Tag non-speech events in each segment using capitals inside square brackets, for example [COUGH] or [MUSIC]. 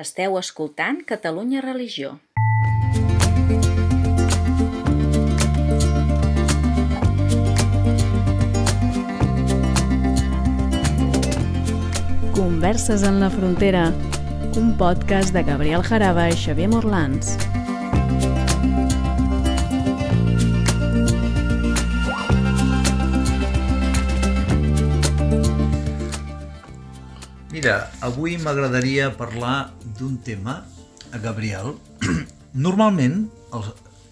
Esteu escoltant Catalunya Religió. Converses en la frontera, un podcast de Gabriel Jaraba i Xavier Morlans. Mira, avui m'agradaria parlar d'un tema, a Gabriel. [CLEARS THROAT] Normalment, el,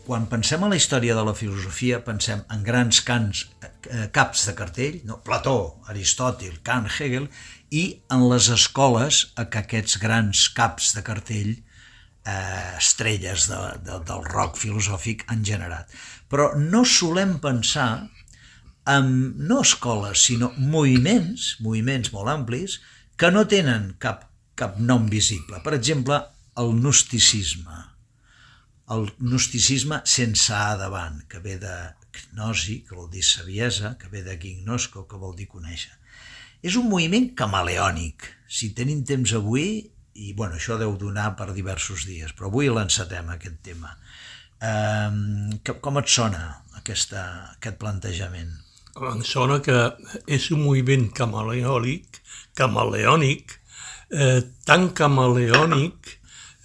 quan pensem en la història de la filosofia, pensem en grans cants, eh, caps de cartell, no? Plató, Aristòtil, Kant, Hegel, i en les escoles a que aquests grans caps de cartell eh, estrelles de, de, del rock filosòfic han generat. Però no solem pensar en no escoles, sinó moviments, moviments molt amplis, que no tenen cap, cap nom visible. Per exemple, el gnosticisme. El gnosticisme sense A davant, que ve de gnosi, que vol dir saviesa, que ve de gignosco, que vol dir conèixer. És un moviment camaleònic. Si tenim temps avui, i bueno, això deu donar per diversos dies, però avui l'encetem, aquest tema. Um, com et sona aquesta, aquest plantejament? Em sona que és un moviment camaleònic, camaleònic, eh, tan camaleònic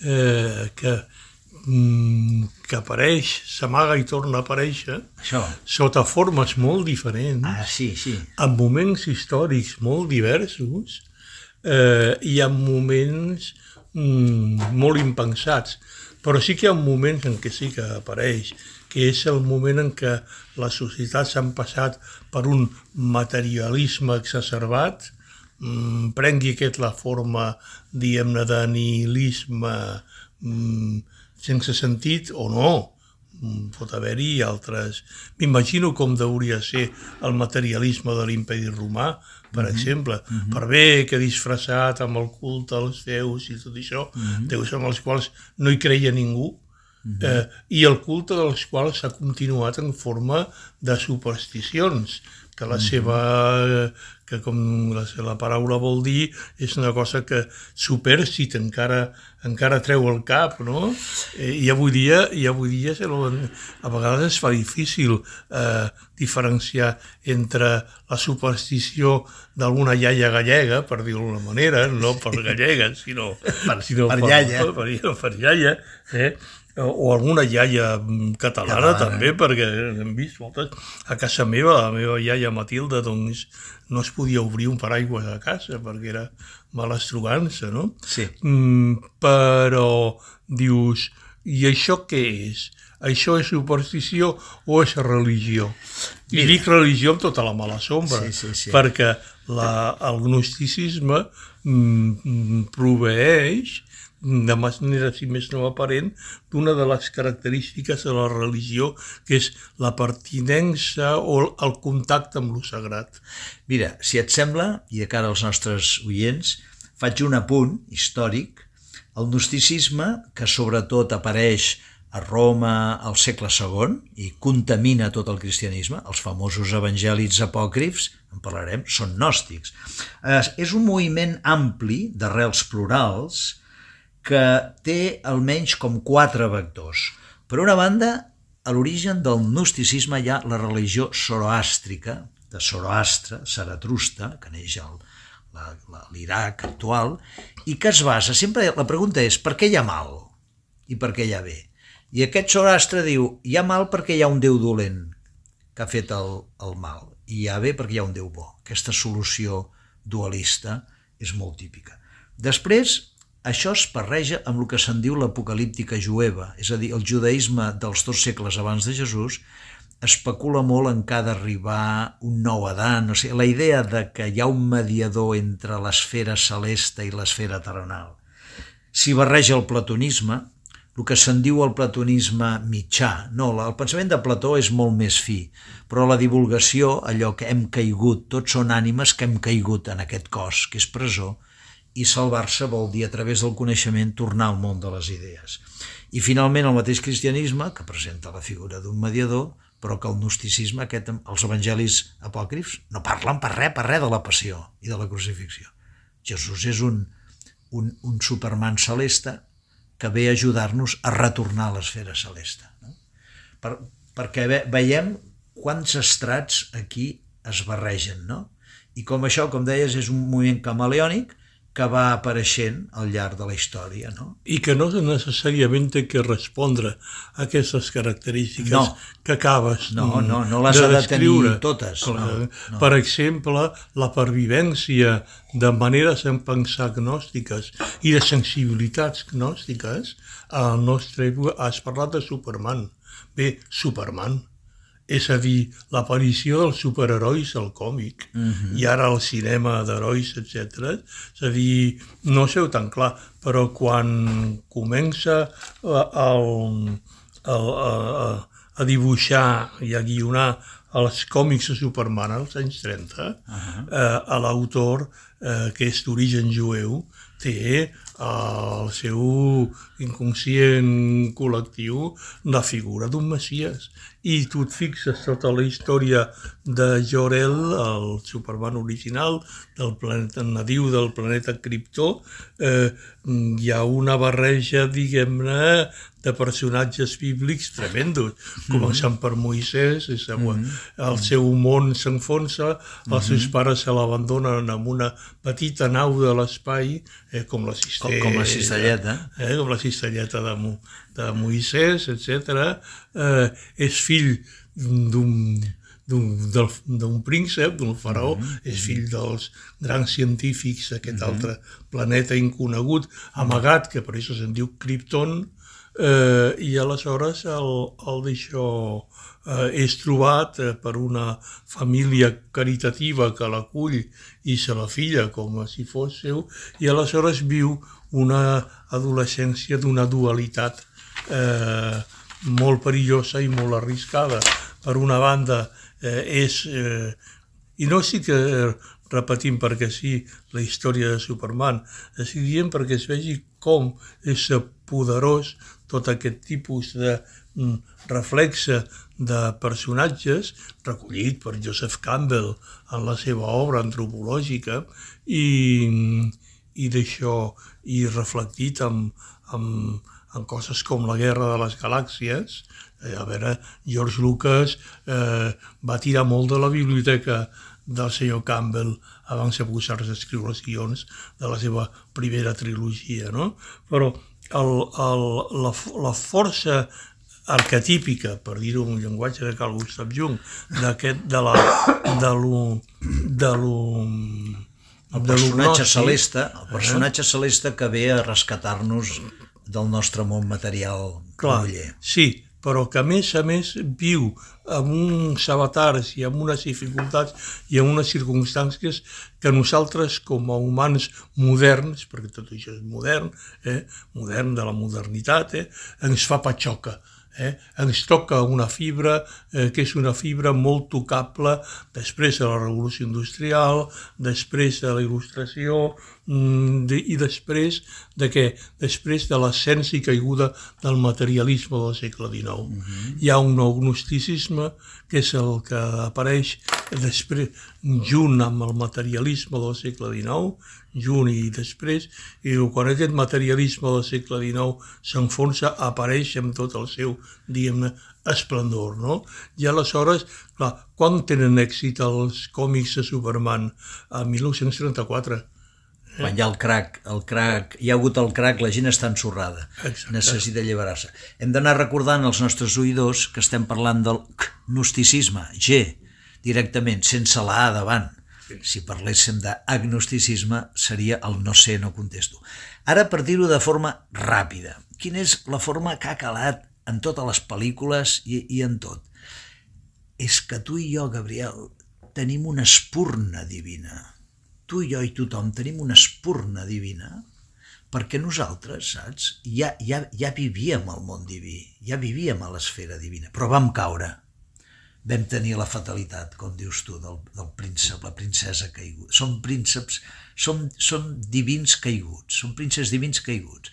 eh, que, mm, que apareix, s'amaga i torna a aparèixer Això. sota formes molt diferents, Ah, sí, sí. en moments històrics molt diversos eh, i en moments mm, molt impensats. Però sí que hi ha moments en què sí que apareix, que és el moment en què les societats han passat per un materialisme exacerbat, mm, prengui aquest la forma, diguem-ne, de nihilisme mm, sense sentit o no, Mm, pot haver-hi altres... M'imagino com deuria ser el materialisme de l'imperi romà, per exemple, per bé que disfressat amb el culte als déus i tot això, déus amb els quals no hi creia ningú, eh, i el culte dels quals s'ha continuat en forma de supersticions, que la seva, que com la, la paraula vol dir, és una cosa que supersit encara, encara treu el cap, no? Eh, I avui dia, i avui dia a vegades es fa difícil eh, diferenciar entre la superstició d'alguna iaia gallega, per dir-ho d'alguna manera, no per gallega, sinó Per- sinó per iaia. Per, per, per iaia, eh? O alguna iaia mm, catalana, Catalana. també, perquè hem vist moltes. A casa meva, la meva iaia Matilda, doncs, no es podia obrir un paraigua a casa perquè era mala estrugança, no? Sí. Mm, però dius, i això què és? Això és superstició o és religió? I Mira. dic religió amb tota la mala sombra, Sí, sí, sí. perquè la, el gnosticisme mm, mm, proveeix de manera, si més no aparent, d'una de les característiques de la religió, que és la pertinença o el contacte amb lo sagrat. Mira, si et sembla, i de cara als nostres oients, faig un apunt històric. El gnosticisme, que sobretot apareix a Roma al segle II i contamina tot el cristianisme, els famosos evangèlics apòcrifs, en parlarem, són gnòstics. Eh, És un moviment ampli d'arrels plurals que té almenys com quatre vectors. Per una banda, a l'origen del gnosticisme hi ha la religió zoroàstrica, de Zoroastre, Zaratrusta, que neix al l'Iraq actual, i que es basa, sempre la pregunta és per què hi ha mal i per què hi ha bé? I aquest Zoroastre diu, hi ha mal perquè hi ha un déu dolent que ha fet el, el mal, i hi ha bé perquè hi ha un déu bo. Aquesta solució dualista és molt típica. Després, això es barreja amb el que se'n diu l'apocalíptica jueva, és a dir, el judaïsme dels dos segles abans de Jesús especula molt en què ha d'arribar un nou Adán, o sigui, la idea de que hi ha un mediador entre l'esfera celeste i l'esfera terrenal. S'hi barreja el platonisme, el que se'n diu el platonisme mitjà. No, el pensament de Plató és molt més fi, però la divulgació, allò que hem caigut, tots són ànimes que hem caigut en aquest cos, que és presó, i salvar-se vol dir a través del coneixement tornar al món de les idees. I finalment el mateix cristianisme, que presenta la figura d'un mediador, però que el gnosticisme, aquest, els evangelis apòcrifs, no parlen per res, per res de la passió i de la crucifixió. Jesús és un, un, un Superman celeste que ve a ajudar-nos a retornar a l'esfera celeste. No? Per, perquè ve, veiem quants estrats aquí es barregen, no? I com això, com deies, és un moviment camaleònic, que va apareixent al llarg de la història. No? I que no necessàriament té que respondre a aquestes característiques no. que acabes no, no, no les de ha de tenir totes. No, no. Per exemple, la pervivència de maneres de pensar gnòstiques i de sensibilitats gnòstiques, al nostre has parlat de Superman. Bé, Superman és a dir, l'aparició dels superherois al còmic uh -huh. i ara al cinema d'herois, etc. És a dir, no sé tan clar, però quan comença a, a, a, a, a dibuixar i a guionar els còmics de Superman als anys 30, uh -huh. eh, l'autor, eh, que és d'origen jueu, té al seu inconscient col·lectiu la figura d'un Messias. I tu et fixes tota la història de Jor-El, el Superman original, del planeta nadiu del planeta Kryptó, eh, hi ha una barreja, diguem-ne, de personatges bíblics tremendos, començant per Moisès, és, mm -hmm. el seu món s'enfonsa, els mm -hmm. seus pares se l'abandonen en una petita nau de l'espai, eh, com la cistella. Com, com la cistelleta. Eh, com la cistelleta de, Mo, de Moisès, etc. Eh, és fill d'un d'un príncep, d'un faraó, mm -hmm. és fill dels grans científics d'aquest mm -hmm. altre planeta inconegut, amagat, que per això se'n diu Krypton, eh, i aleshores el, el d'això eh, és trobat eh, per una família caritativa que l'acull i se la filla com si fos seu, i aleshores viu una adolescència d'una dualitat eh, molt perillosa i molt arriscada. Per una banda, eh, és... Eh, I no que eh, repetim perquè sí la història de Superman, estic dient perquè es vegi com és poderós tot aquest tipus de mm, reflexe de personatges recollit per Joseph Campbell en la seva obra antropològica i, i d'això i reflectit amb, amb, en coses com la Guerra de les Galàxies. Eh, a veure, George Lucas eh, va tirar molt de la biblioteca del senyor Campbell abans de posar-se a escriure els guions de la seva primera trilogia, no? Però el, el, la, la força arquetípica, per dir-ho en un llenguatge de Carl Gustav Jung, d'aquest, de la, de lo, de lo, el personatge celeste, el personatge eh? celeste que ve a rescatar-nos del nostre món material Clar, sí, però que a més a més viu amb uns avatars i amb unes dificultats i amb unes circumstàncies que nosaltres com a humans moderns, perquè tot això és modern, eh, modern de la modernitat, eh, ens fa patxoca. Eh? Ens toca una fibra eh, que és una fibra molt tocable després de la revolució industrial, després de la il·lustració de, i després de què? Després de l'ascens i caiguda del materialisme del segle XIX. Uh -huh. Hi ha un nou gnosticisme que és el que apareix després, junt amb el materialisme del segle XIX, junt i després, i quan aquest materialisme del segle XIX s'enfonsa, apareix amb tot el seu, diguem-ne, esplendor, no? I aleshores, clar, quan tenen èxit els còmics de Superman? A 1934. Eh? Quan hi ha el crack, el crack, hi ha hagut el crack, la gent està ensorrada, Exacte. necessita alliberar-se. Hem d'anar recordant als nostres oïdors que estem parlant del gnosticisme, G, directament, sense la A davant. Si parléssim d'agnosticisme seria el no sé, no contesto. Ara, per dir-ho de forma ràpida, quina és la forma que ha calat en totes les pel·lícules i, i en tot? És que tu i jo, Gabriel, tenim una espurna divina. Tu i jo i tothom tenim una espurna divina perquè nosaltres, saps, ja, ja, ja vivíem al món diví, ja vivíem a l'esfera divina, però vam caure vam tenir la fatalitat, com dius tu, del, del príncep, la princesa caigut. Som prínceps, som, som divins caiguts, som prínceps divins caiguts.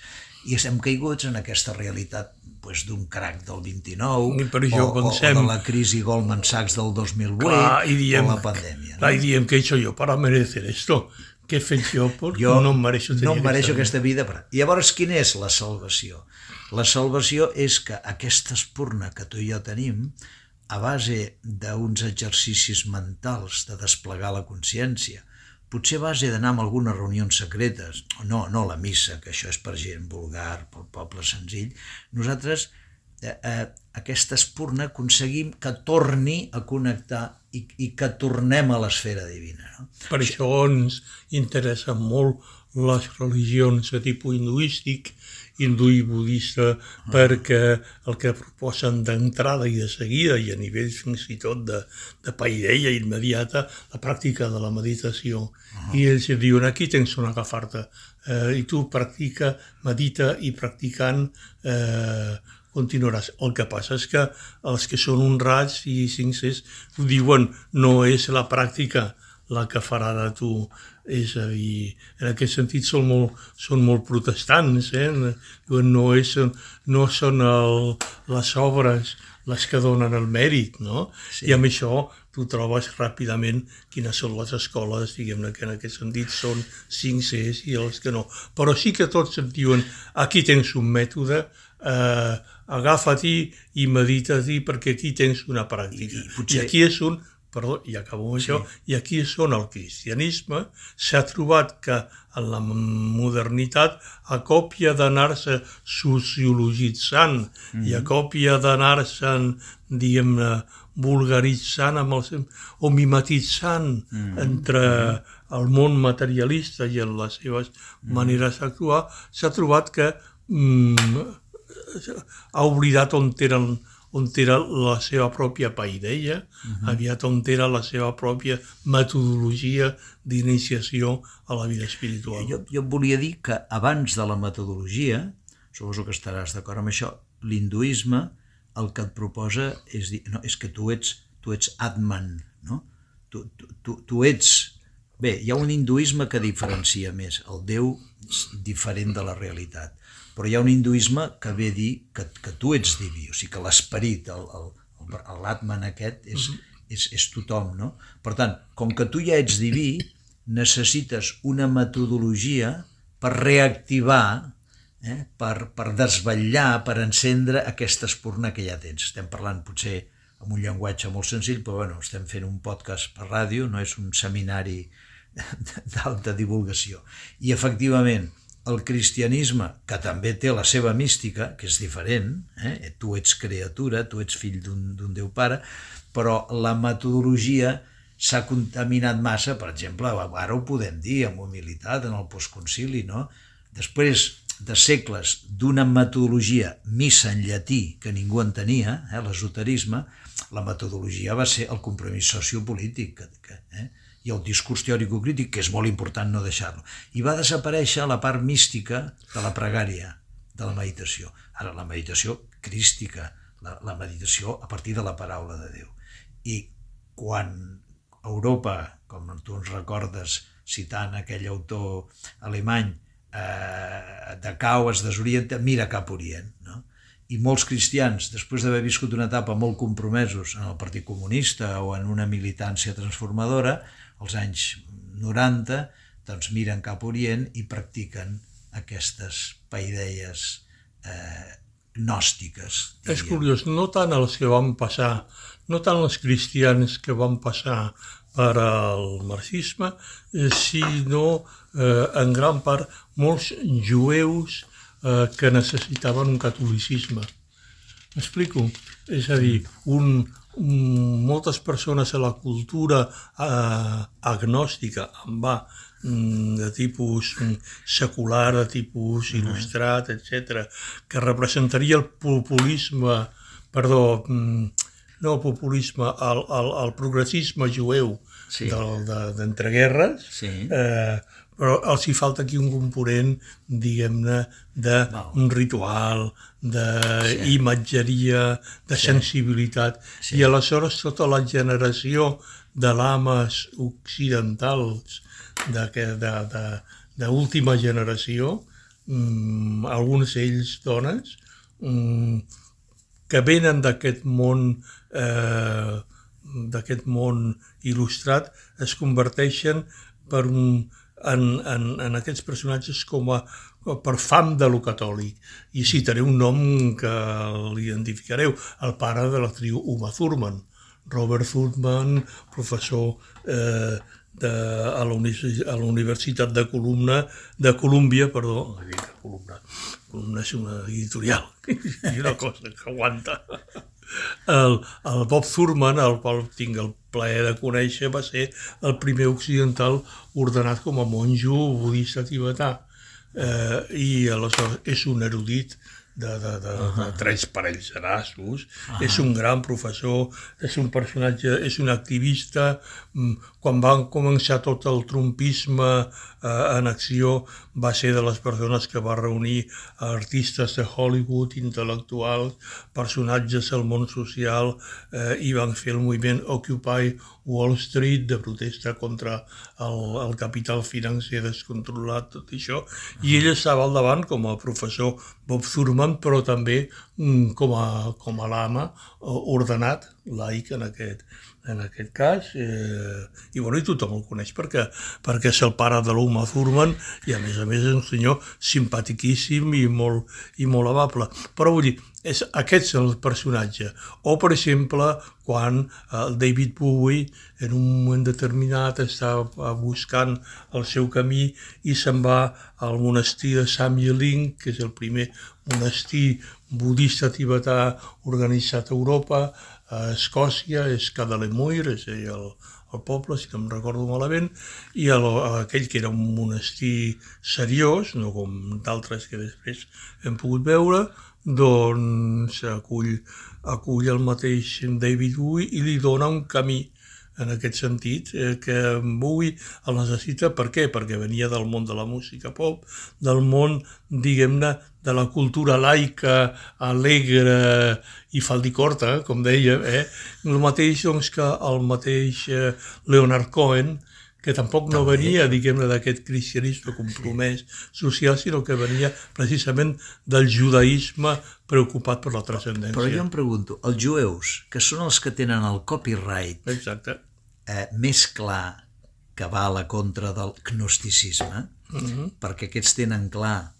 I estem caiguts en aquesta realitat pues, d'un crac del 29 I per això o, pensem... o de la crisi Goldman Sachs del 2008 clar, i diem, o la pandèmia. Clar, no? i diem que he hecho yo para merecer esto què he fet jo, però jo no em mereixo no em mereixo aquesta aquesta vida. Per... I llavors, quina és la salvació? La salvació és que aquesta espurna que tu i jo tenim, a base d'uns exercicis mentals de desplegar la consciència, potser a base d'anar a algunes reunions secretes, no, no la missa, que això és per gent vulgar, pel poble senzill, nosaltres eh, eh, aquesta espurna aconseguim que torni a connectar i, i que tornem a l'esfera divina. No? Per això ens interessen molt les religions de tipus hinduístic, hindú i budista, perquè el que proposen d'entrada i de seguida, i a nivell fins i tot de, de paideia immediata, la pràctica de la meditació. I ells diuen, aquí tens una agafarta, eh, i tu practica, medita i practicant eh, continuaràs. El que passa és que els que són honrats i sincers ho diuen, no és la pràctica la que farà de tu. És a dir, en aquest sentit són molt, són molt protestants, eh? No, és, no són el, les obres les que donen el mèrit, no? Sí. I amb això tu trobes ràpidament quines són les escoles, diguem-ne, que en aquest sentit són sincers i els que no. Però sí que tots et diuen, aquí tens un mètode, eh, agafa-t'hi i medita-t'hi perquè aquí tens una pràctica. I, i, potser... I aquí és un perdó, i acabo amb sí. això, i aquí és on el cristianisme s'ha trobat que en la modernitat, a còpia d'anar-se sociologitzant mm -hmm. i a còpia d'anar-se'n, diguem-ne, vulgaritzant amb el, o mimetitzant mm -hmm. entre el món materialista i en les seves mm -hmm. maneres d'actuar, s'ha trobat que mm, ha oblidat on eren on era la seva pròpia paideia, uh -huh. aviat on era la seva pròpia metodologia d'iniciació a la vida espiritual. Jo, jo volia dir que abans de la metodologia, suposo que estaràs d'acord amb això, l'hinduisme el que et proposa és dir, no, és que tu ets, tu ets Atman, no? Tu, tu, tu, tu ets... Bé, hi ha un hinduisme que diferencia més el Déu diferent de la realitat però hi ha un hinduisme que ve a dir que, que tu ets diví, o sigui que l'esperit, l'Atman aquest, és, uh -huh. és, és tothom, no? Per tant, com que tu ja ets diví, necessites una metodologia per reactivar, eh? per, per desvetllar, per encendre aquesta espurna que ja tens. Estem parlant potser amb un llenguatge molt senzill, però bueno, estem fent un podcast per ràdio, no és un seminari d'alta divulgació. I efectivament, el cristianisme, que també té la seva mística, que és diferent, eh? tu ets criatura, tu ets fill d'un Déu Pare, però la metodologia s'ha contaminat massa, per exemple, ara ho podem dir amb humilitat en el postconcili, no? Després de segles d'una metodologia missa en llatí que ningú entenia, eh, l'esoterisme, la metodologia va ser el compromís sociopolític, que, que, eh? I el discurs teòrico-crític, que és molt important no deixar-lo. I va desaparèixer la part mística de la pregària, de la meditació. Ara, la meditació crística, la, la meditació a partir de la paraula de Déu. I quan Europa, com tu ens recordes citant aquell autor alemany, eh, de cau es desorienta, mira cap Orient. No? I molts cristians, després d'haver viscut una etapa molt compromesos en el Partit Comunista o en una militància transformadora, als anys 90, doncs miren cap a Orient i practiquen aquestes paideies eh, gnòstiques. Diríem. És curiós, no tant els que van passar, no tant els cristians que van passar per al marxisme, eh, sinó eh, en gran part molts jueus eh, que necessitaven un catolicisme. M'explico? És a dir, un, Mm, moltes persones a la cultura eh, agnòstica, en va, mm, de tipus mm, secular, de tipus il·lustrat, etc., que representaria el populisme, perdó, no el populisme, el, el, el progressisme jueu sí. d'entreguerres, de, sí. eh, però els hi falta aquí un component, diguem-ne, d'un ritual, d'imatgeria, sí. de sensibilitat, sí. i aleshores tota la generació de lames occidentals d'última generació, mmm, alguns d'ells dones, mmm, que venen d'aquest món eh, d'aquest món il·lustrat es converteixen per un, en, en, en aquests personatges com a per fam de lo catòlic. I citaré un nom que l'identificareu, el pare de l'actriu Uma Thurman, Robert Thurman, professor eh, de, a, la a la Universitat de Columna, de Colúmbia, perdó, Columna, Columna és una editorial, és [LAUGHS] una cosa que aguanta. El, el Bob Thurman, el qual tinc el plaer de conèixer, va ser el primer occidental ordenat com a monjo budista tibetà. Eh, I aleshores és un erudit de, de, de, uh -huh. de tres parells de nassos, uh -huh. és un gran professor, és un personatge, és un activista, mm, quan va començar tot el trumpisme eh, en acció va ser de les persones que va reunir artistes de Hollywood, intel·lectuals, personatges del món social eh, i van fer el moviment Occupy Wall Street de protesta contra el, el capital financer descontrolat, tot això, i ell estava al davant com a professor Bob Thurman, però també mm, com a, com a lama ordenat, laic en aquest, en aquest cas, eh, i, bueno, i tothom el coneix perquè, perquè és el pare de l'Uma Thurman i a més a més és un senyor simpatiquíssim i molt, i molt amable. Però vull dir, és, aquest és el personatge. O, per exemple, quan el David Bowie en un moment determinat està buscant el seu camí i se'n va al monestir de Samyeling, que és el primer monestir budista tibetà organitzat a Europa, a Escòcia, és Cadalemuir, és a dir, el, el poble, si no em recordo malament, i el, aquell que era un monestir seriós, no com d'altres que després hem pogut veure, doncs acull, acull el mateix David Bowie i li dona un camí en aquest sentit, eh, que Bowie el necessita, per què? Perquè venia del món de la música pop, del món, diguem-ne, de la cultura laica, alegre i faldicorta, com deia, eh? el mateix doncs, que el mateix eh, Leonard Cohen, que tampoc no També. venia, diguem-ne, d'aquest cristianisme compromès social, sinó que venia precisament del judaïsme preocupat per la transcendència. Però jo em pregunto, els jueus, que són els que tenen el copyright Exacte. Eh, més clar que va a la contra del gnosticisme, uh Mhm. -huh. perquè aquests tenen clar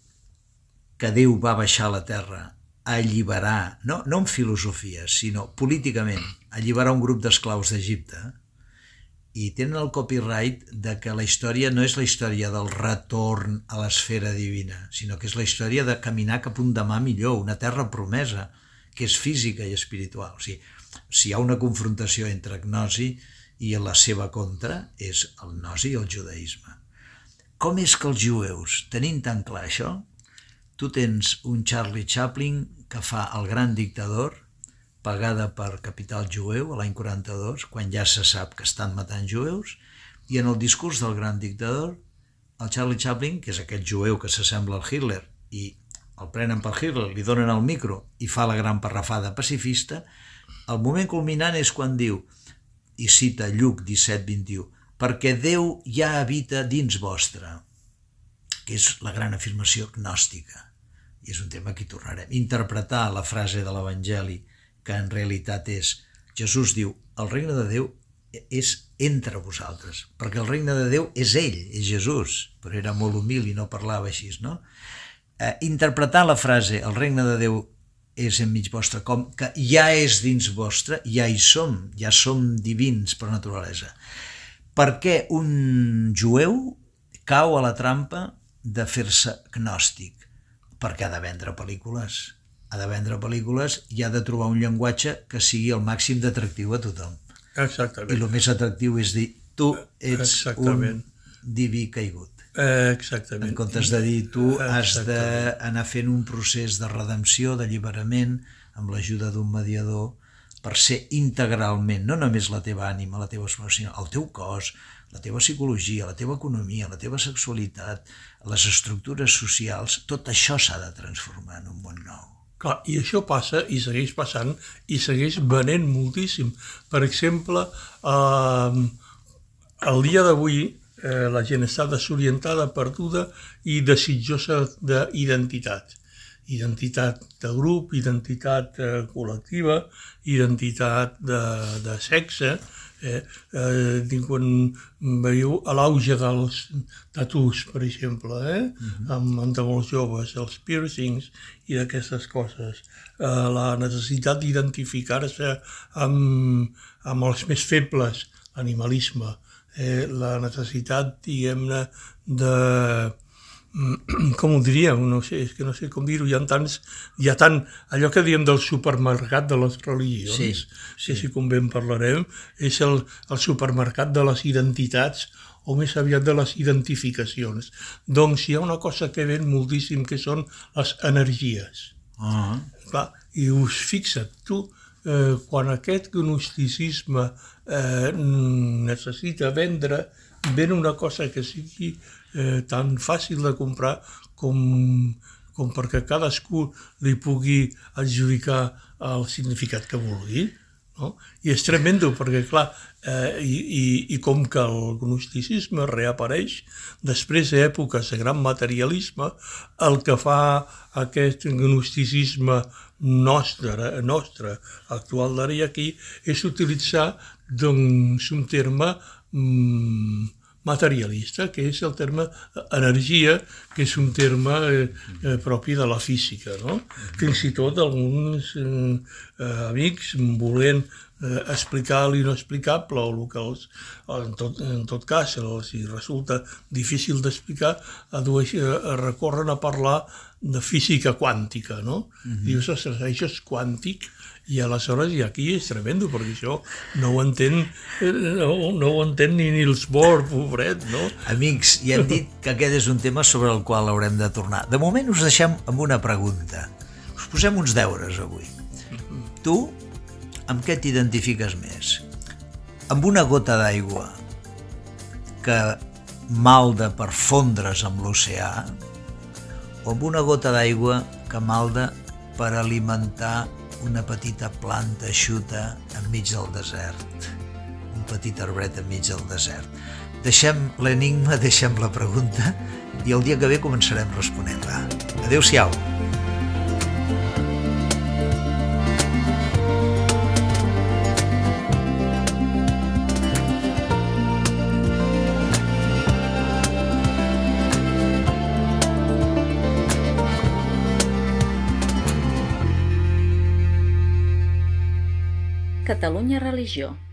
que Déu va baixar a la terra a alliberar, no, no en filosofia, sinó políticament, alliberar un grup d'esclaus d'Egipte, i tenen el copyright de que la història no és la història del retorn a l'esfera divina, sinó que és la història de caminar cap un demà millor, una terra promesa, que és física i espiritual. O sigui, si hi ha una confrontació entre gnosi i la seva contra, és el gnosi i el judaïsme. Com és que els jueus, tenint tan clar això, tu tens un Charlie Chaplin que fa El gran dictador, pagada per Capital Jueu a l'any 42, quan ja se sap que estan matant jueus, i en el discurs del gran dictador, el Charlie Chaplin, que és aquest jueu que s'assembla al Hitler, i el prenen per Hitler, li donen el micro i fa la gran parrafada pacifista, el moment culminant és quan diu, i cita Lluc 17-21, perquè Déu ja habita dins vostre, que és la gran afirmació gnòstica. I és un tema que hi tornarem. Interpretar la frase de l'Evangeli, que en realitat és, Jesús diu, el regne de Déu és entre vosaltres, perquè el regne de Déu és ell, és Jesús, però era molt humil i no parlava així, no? Eh, interpretar la frase, el regne de Déu és enmig vostre, com que ja és dins vostre, ja hi som, ja som divins per naturalesa. Per què un jueu cau a la trampa de fer-se gnòstic? Perquè ha de vendre pel·lícules. Ha de vendre pel·lícules i ha de trobar un llenguatge que sigui el màxim d'atractiu a tothom. I Exactament. el més atractiu és dir, tu ets Exactament. un diví caigut. Exactament. En comptes de dir, tu has d'anar fent un procés de redempció, d'alliberament, amb l'ajuda d'un mediador, per ser integralment, no només la teva ànima, la teva expressió, sinó el teu cos, la teva psicologia, la teva economia, la teva sexualitat, les estructures socials, tot això s'ha de transformar en un món nou. Clar, i això passa i segueix passant i segueix venent moltíssim. Per exemple, eh, el dia d'avui eh, la gent està desorientada, perduda i desitjosa d'identitat. Identitat de grup, identitat eh, col·lectiva, identitat de, de sexe, eh, eh, quan veieu a l'auge dels tatus, per exemple, eh? Uh -huh. amb, amb de molts joves, els piercings i d'aquestes coses, eh, la necessitat d'identificar-se amb, amb els més febles, l'animalisme, eh, la necessitat, diguem-ne, de [CLEARS THROAT] com ho diríem, no sé, és que no sé com dir-ho, hi ha tants, hi ha tant, allò que diem del supermercat de les religions, sí, sí. si convé en parlarem, és el, el supermercat de les identitats o més aviat de les identificacions. Doncs hi ha una cosa que ven moltíssim que són les energies. Uh -huh. Clar, I us fixa't, tu, eh, quan aquest gnosticisme eh, necessita vendre, ven una cosa que sigui eh, tan fàcil de comprar com, com perquè cadascú li pugui adjudicar el significat que vulgui. No? I és tremendo perquè, clar, eh, i, i, i com que el gnosticisme reapareix després d'èpoques de gran materialisme, el que fa aquest gnosticisme nostre, nostre actual d'ara aquí és utilitzar doncs, un terme mm, materialista, que és el terme energia, que és un terme eh, eh, propi de la física. No? Fins i tot alguns eh, amics volent eh, explicar l'inexplicable o el que els, en, tot, en tot cas els resulta difícil d'explicar, recorren a parlar de física quàntica, no? Uh -huh. Dius, això és quàntic, i aleshores, i aquí és tremendo, perquè això no ho entén, eh, no, no ho entén ni Niels Bohr, pobret, no? Amics, ja hem dit que aquest és un tema sobre el qual haurem de tornar. De moment us deixem amb una pregunta. Us posem uns deures avui. Tu, amb què t'identifiques més? Amb una gota d'aigua que malda per fondre's amb l'oceà o amb una gota d'aigua que malda per alimentar una petita planta eixuta enmig del desert, un petit arbret enmig del desert. Deixem l'enigma, deixem la pregunta i el dia que ve començarem responent-la. Adéu-siau! Catalunya religió.